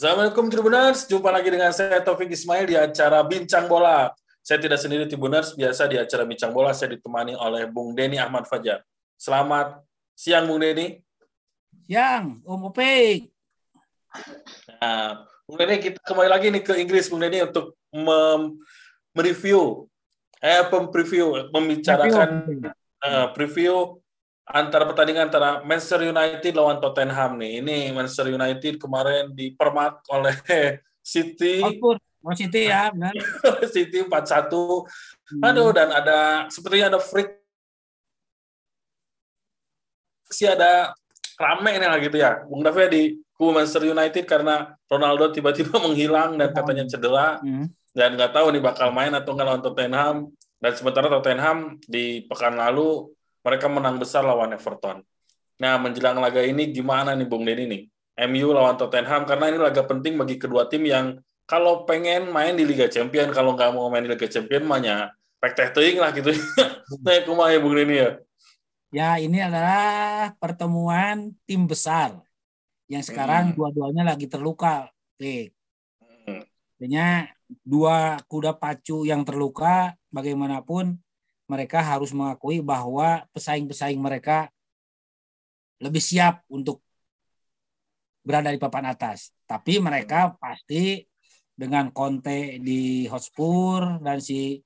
Assalamualaikum Tribuners, jumpa lagi dengan saya Taufik Ismail di acara Bincang Bola. Saya tidak sendiri Tribuners, biasa di acara Bincang Bola saya ditemani oleh Bung Denny Ahmad Fajar. Selamat siang Bung Denny. Siang, Om Opik. Nah, Bung Denny kita kembali lagi nih ke Inggris Bung Denny untuk mereview, eh preview, membicarakan uh, preview antara pertandingan antara Manchester United lawan Tottenham nih. Ini Manchester United kemarin dipermak oleh City. Oh, City ya, benar. City 4-1. Hmm. Aduh, dan ada sepertinya ada freak sih ada rame ini lah gitu ya. Bung Davi di kubu Manchester United karena Ronaldo tiba-tiba menghilang dan katanya cedera. Hmm. Dan nggak tahu nih bakal main atau nggak lawan Tottenham. Dan sementara Tottenham di pekan lalu mereka menang besar lawan Everton. Nah, menjelang laga ini gimana nih Bung Denny nih? MU lawan Tottenham karena ini laga penting bagi kedua tim yang kalau pengen main di Liga Champion, kalau nggak mau main di Liga Champion, mahnya pek teh lah gitu. nah, kumaha ya Bung Denny ya? Ya, ini adalah pertemuan tim besar yang sekarang hmm. dua-duanya lagi terluka. Pik. Hmm. dua kuda pacu yang terluka bagaimanapun mereka harus mengakui bahwa pesaing-pesaing mereka lebih siap untuk berada di papan atas. Tapi mereka pasti dengan Conte di Hotspur dan si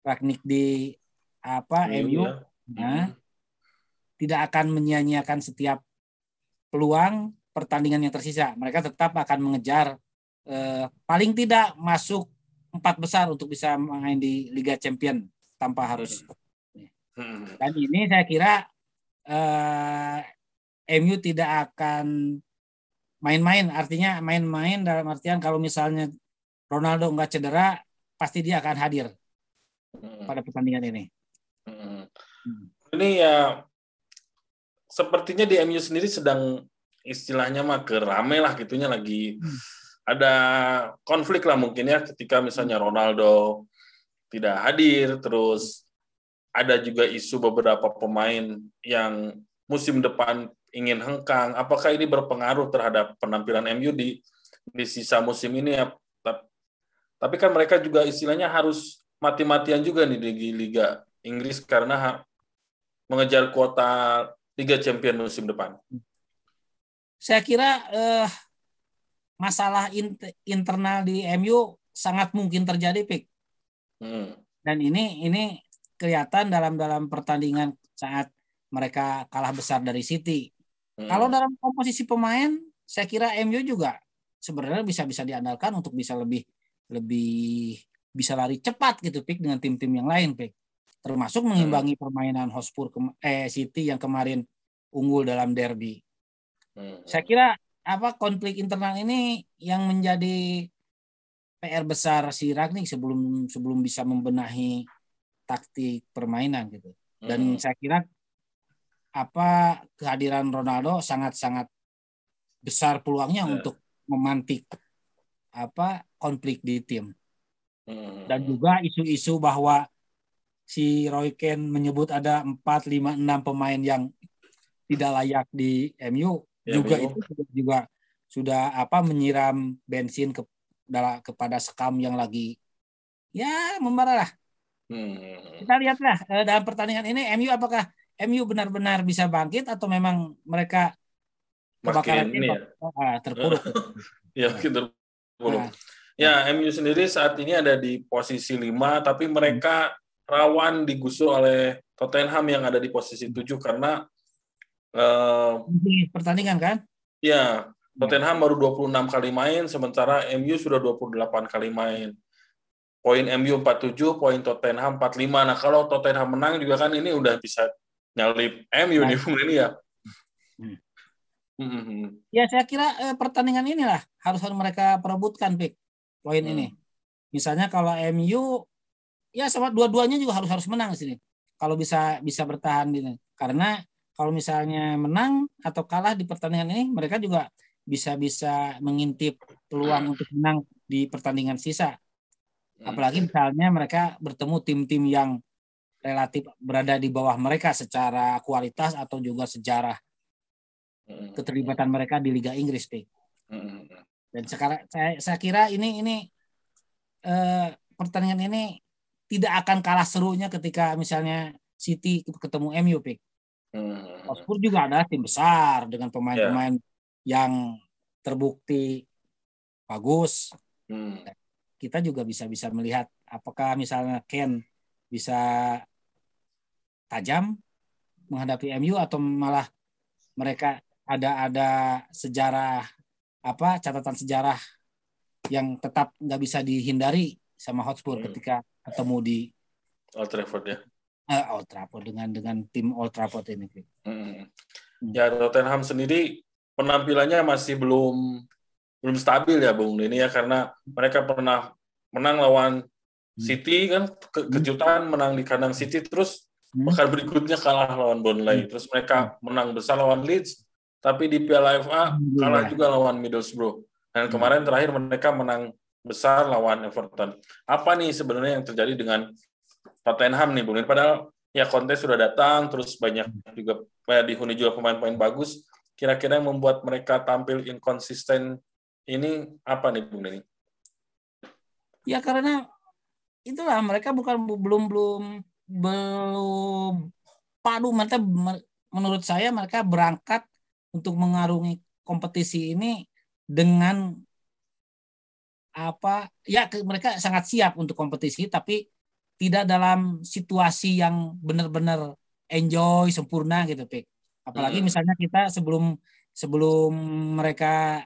Ragnik di apa iya, MU, nah, tidak akan menyia-nyiakan setiap peluang pertandingan yang tersisa. Mereka tetap akan mengejar eh, paling tidak masuk empat besar untuk bisa main di Liga Champion tanpa harus hmm. dan ini saya kira eh, MU tidak akan main-main artinya main-main dalam artian kalau misalnya Ronaldo nggak cedera pasti dia akan hadir hmm. pada pertandingan ini. Hmm. Hmm. Ini ya sepertinya di MU sendiri sedang istilahnya mah kerame lah gitunya lagi hmm. ada konflik lah mungkin ya ketika misalnya Ronaldo tidak hadir, terus ada juga isu beberapa pemain yang musim depan ingin hengkang. Apakah ini berpengaruh terhadap penampilan MU di di sisa musim ini? Ya? Tapi kan mereka juga istilahnya harus mati-matian juga nih di Liga Inggris karena mengejar kuota Liga Champion musim depan. Saya kira eh, masalah internal di MU sangat mungkin terjadi, Pik. Hmm. Dan ini ini kelihatan dalam dalam pertandingan saat mereka kalah besar dari City. Hmm. Kalau dalam komposisi pemain, saya kira MU juga sebenarnya bisa bisa diandalkan untuk bisa lebih lebih bisa lari cepat gitu pik dengan tim-tim yang lain pik termasuk mengimbangi hmm. permainan Hotspur eh City yang kemarin unggul dalam derby. Hmm. Saya kira apa konflik internal ini yang menjadi PR besar si Ragnik sebelum sebelum bisa membenahi taktik permainan gitu. Dan hmm. saya kira apa kehadiran Ronaldo sangat-sangat besar peluangnya hmm. untuk memantik apa konflik di tim. Hmm. Dan juga isu-isu bahwa si Roy Ken menyebut ada 4 5 6 pemain yang tidak layak di MU ya, juga MU. itu juga sudah apa menyiram bensin ke kepada sekam yang lagi ya membara lah. Hmm. Kita lihatlah eh, dalam pertandingan ini MU apakah MU benar-benar bisa bangkit atau memang mereka kebakaran ini ya. Ah, terpuruk. ya, mungkin terpuruk. Nah. Ya, MU sendiri saat ini ada di posisi 5 tapi mereka rawan digusur oleh Tottenham yang ada di posisi 7 karena uh, pertandingan kan? Ya, Tottenham baru 26 kali main, sementara MU sudah 28 kali main. Poin MU 47, poin Tottenham 45. Nah, kalau Tottenham menang juga kan ini udah bisa nyalip MU nah. ini ya. Hmm. Hmm. Ya, saya kira eh, pertandingan inilah harus harus mereka perebutkan, Pik. Poin hmm. ini. Misalnya kalau MU ya sama dua-duanya juga harus harus menang di sini. Kalau bisa bisa bertahan ini. Karena kalau misalnya menang atau kalah di pertandingan ini, mereka juga bisa-bisa mengintip peluang untuk menang di pertandingan sisa. Apalagi misalnya mereka bertemu tim-tim yang relatif berada di bawah mereka secara kualitas atau juga sejarah keterlibatan mereka di Liga Inggris, Pik. Dan sekarang saya, saya kira ini ini eh, pertandingan ini tidak akan kalah serunya ketika misalnya City ketemu MU, Pik. Hmm. Spurs juga ada tim besar dengan pemain-pemain yeah. Yang terbukti bagus. Hmm. Kita juga bisa bisa melihat apakah misalnya Ken bisa tajam menghadapi MU atau malah mereka ada ada sejarah apa catatan sejarah yang tetap nggak bisa dihindari sama Hotspur hmm. ketika ketemu di Old Trafford ya. Uh, Old Trafford dengan dengan tim Old Trafford ini. Hmm. Hmm. Ya Tottenham sendiri penampilannya masih belum belum stabil ya Bung ini ya karena mereka pernah menang lawan hmm. City kan ke hmm. kejutan menang di kandang City terus hmm. pekan berikutnya kalah lawan Burnley terus mereka menang besar lawan Leeds tapi di Piala FA kalah juga lawan Middlesbrough dan kemarin terakhir mereka menang besar lawan Everton. Apa nih sebenarnya yang terjadi dengan Tottenham nih Bung? Padahal ya kontes sudah datang terus banyak juga banyak dihuni juga pemain-pemain bagus kira-kira yang membuat mereka tampil inkonsisten ini apa nih Bung Denny? Ya karena itulah mereka bukan belum belum belum padu mereka menurut saya mereka berangkat untuk mengarungi kompetisi ini dengan apa ya mereka sangat siap untuk kompetisi tapi tidak dalam situasi yang benar-benar enjoy sempurna gitu Pik. Apalagi hmm. misalnya kita sebelum sebelum mereka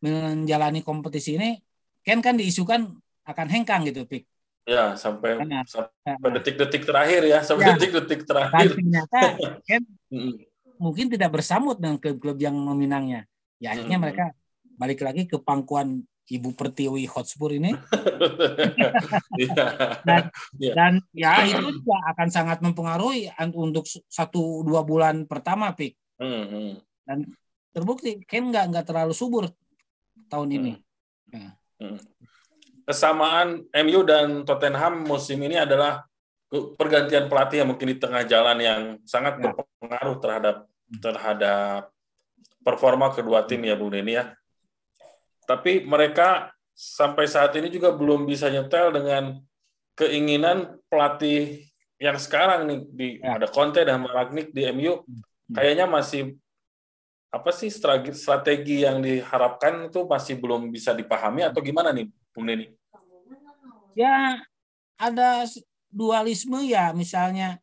menjalani kompetisi ini Ken kan diisukan akan hengkang gitu Pik. Ya, sampai sampai detik-detik terakhir ya, sampai ya, detik-detik terakhir. Ternyata Ken mungkin tidak bersambut dengan klub-klub yang meminangnya. Ya akhirnya hmm. mereka balik lagi ke pangkuan Ibu Pertiwi Hotspur ini. Iya. dan, yeah. dan ya itu juga akan sangat mempengaruhi untuk satu dua bulan pertama, Pik. Mm -hmm. Dan terbukti Ken nggak nggak terlalu subur tahun ini. Mm. Mm. Kesamaan MU dan Tottenham musim ini adalah pergantian pelatih yang mungkin di tengah jalan yang sangat ya. berpengaruh terhadap terhadap performa kedua tim ya Bung Denny ya. Tapi mereka sampai saat ini juga belum bisa nyetel dengan keinginan pelatih yang sekarang nih di ya. ada Conte dan Ragnik di MU hmm. kayaknya masih apa sih strategi, strategi yang diharapkan itu masih belum bisa dipahami atau gimana nih Bung Neni? Ya ada dualisme ya misalnya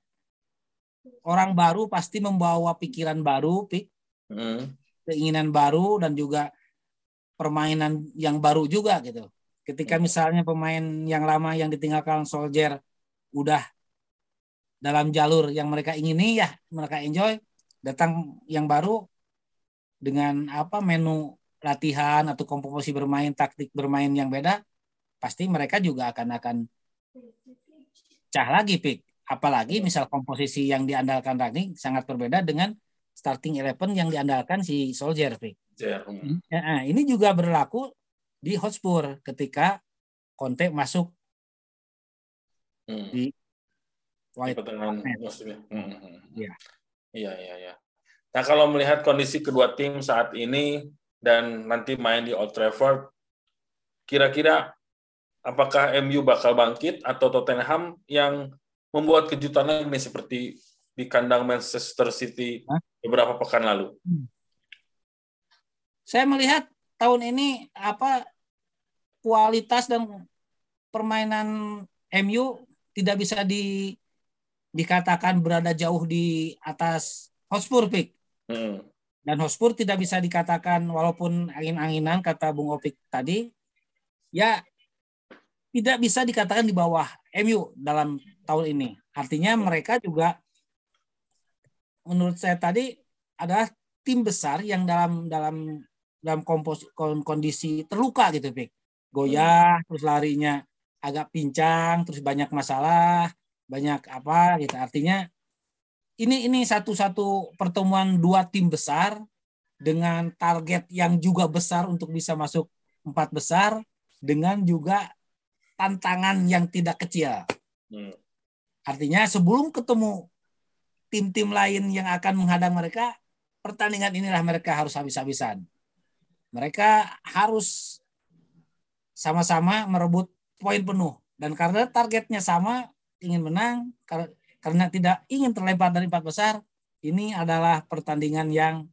orang baru pasti membawa pikiran baru, pik, hmm. keinginan baru dan juga permainan yang baru juga gitu. Ketika misalnya pemain yang lama yang ditinggalkan Soldier udah dalam jalur yang mereka ingini ya mereka enjoy, datang yang baru dengan apa menu latihan atau komposisi bermain taktik bermain yang beda, pasti mereka juga akan akan cah lagi pik. Apalagi misal komposisi yang diandalkan Ragnik sangat berbeda dengan starting eleven yang diandalkan si Soldier pik. Ya, nah, ini juga berlaku di Hotspur ketika Conte masuk hmm. di White hmm, hmm. Iya. Iya, iya, iya. Nah, kalau melihat kondisi kedua tim saat ini dan nanti main di Old Trafford, kira-kira apakah MU bakal bangkit atau Tottenham yang membuat kejutan ini seperti di kandang Manchester City beberapa pekan lalu? Hmm saya melihat tahun ini apa kualitas dan permainan MU tidak bisa di dikatakan berada jauh di atas Hotspur Pick. Hmm. Dan Hotspur tidak bisa dikatakan walaupun angin-anginan kata Bung Opik tadi ya tidak bisa dikatakan di bawah MU dalam tahun ini. Artinya mereka juga menurut saya tadi adalah tim besar yang dalam dalam dalam kompos, kondisi terluka gitu, Pik. Goyah, terus larinya agak pincang, terus banyak masalah, banyak apa gitu. Artinya ini ini satu-satu pertemuan dua tim besar dengan target yang juga besar untuk bisa masuk empat besar dengan juga tantangan yang tidak kecil. Hmm. Artinya sebelum ketemu tim-tim lain yang akan menghadang mereka, pertandingan inilah mereka harus habis-habisan. Mereka harus sama-sama merebut poin penuh dan karena targetnya sama ingin menang karena tidak ingin terlempar dari empat besar ini adalah pertandingan yang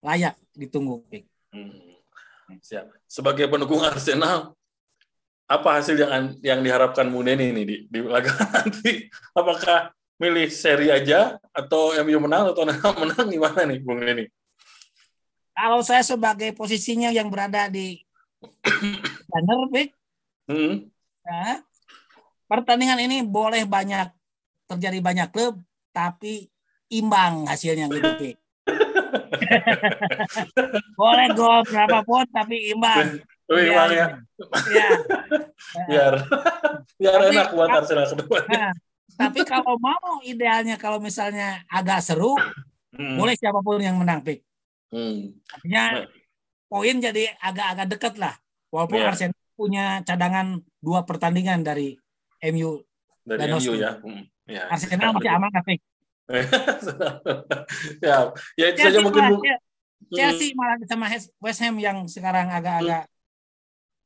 layak ditunggu. Hmm. Siap. Sebagai pendukung Arsenal, apa hasil yang yang diharapkan Muneni ini di, di laga nanti? Apakah milih seri aja atau MU menang atau menang gimana nih Bung Neni? Kalau saya sebagai posisinya yang berada di banner, Bik, hmm. ya, pertandingan ini boleh banyak terjadi banyak klub, tapi imbang hasilnya gitu, boleh gol berapapun tapi imbang. Imbang ya. ya. biar biar tapi, enak buat Arsenal kedua. Nah, tapi kalau mau idealnya kalau misalnya agak seru, hmm. boleh siapa pun yang menang, Pik. Hmm. Artinya poin jadi agak-agak dekat lah. Walaupun yeah. Arsenal punya cadangan dua pertandingan dari MU dari dan MU ya. Hmm. ya. Arsenal masih aman tapi ya, ya itu saja mungkin malah, Chelsea malah sama West Ham yang sekarang agak-agak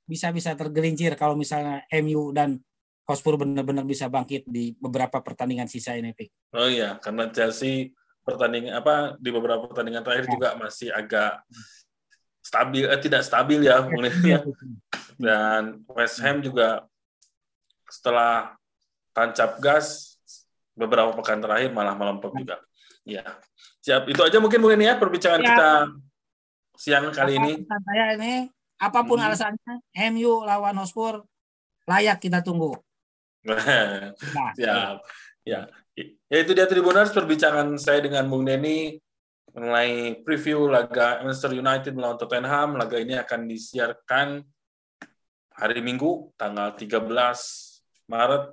bisa-bisa tergelincir kalau misalnya MU dan Hotspur benar-benar bisa bangkit di beberapa pertandingan sisa ini, Pik. Oh iya, karena Chelsea pertandingan apa di beberapa pertandingan terakhir ya. juga masih agak stabil eh tidak stabil ya ya. Dan West Ham juga setelah tancap gas beberapa pekan terakhir malah melempem juga. Ya. Siap, itu aja mungkin mungkin ya perbincangan ya. kita siang kali ini. Saya ini apa pun hmm. alasannya MU lawan Hotspur layak kita tunggu. Nah, Siap. Ya. Ya itu dia Tribuners perbincangan saya dengan Bung Denny mengenai preview laga Manchester United melawan Tottenham. Laga ini akan disiarkan hari Minggu tanggal 13 Maret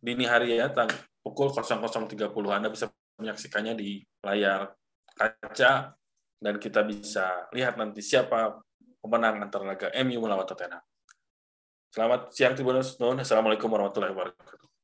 dini hari ya pukul 00.30. Anda bisa menyaksikannya di layar kaca dan kita bisa lihat nanti siapa pemenang antara laga MU melawan Tottenham. Selamat siang Tribuners. Assalamualaikum warahmatullahi wabarakatuh.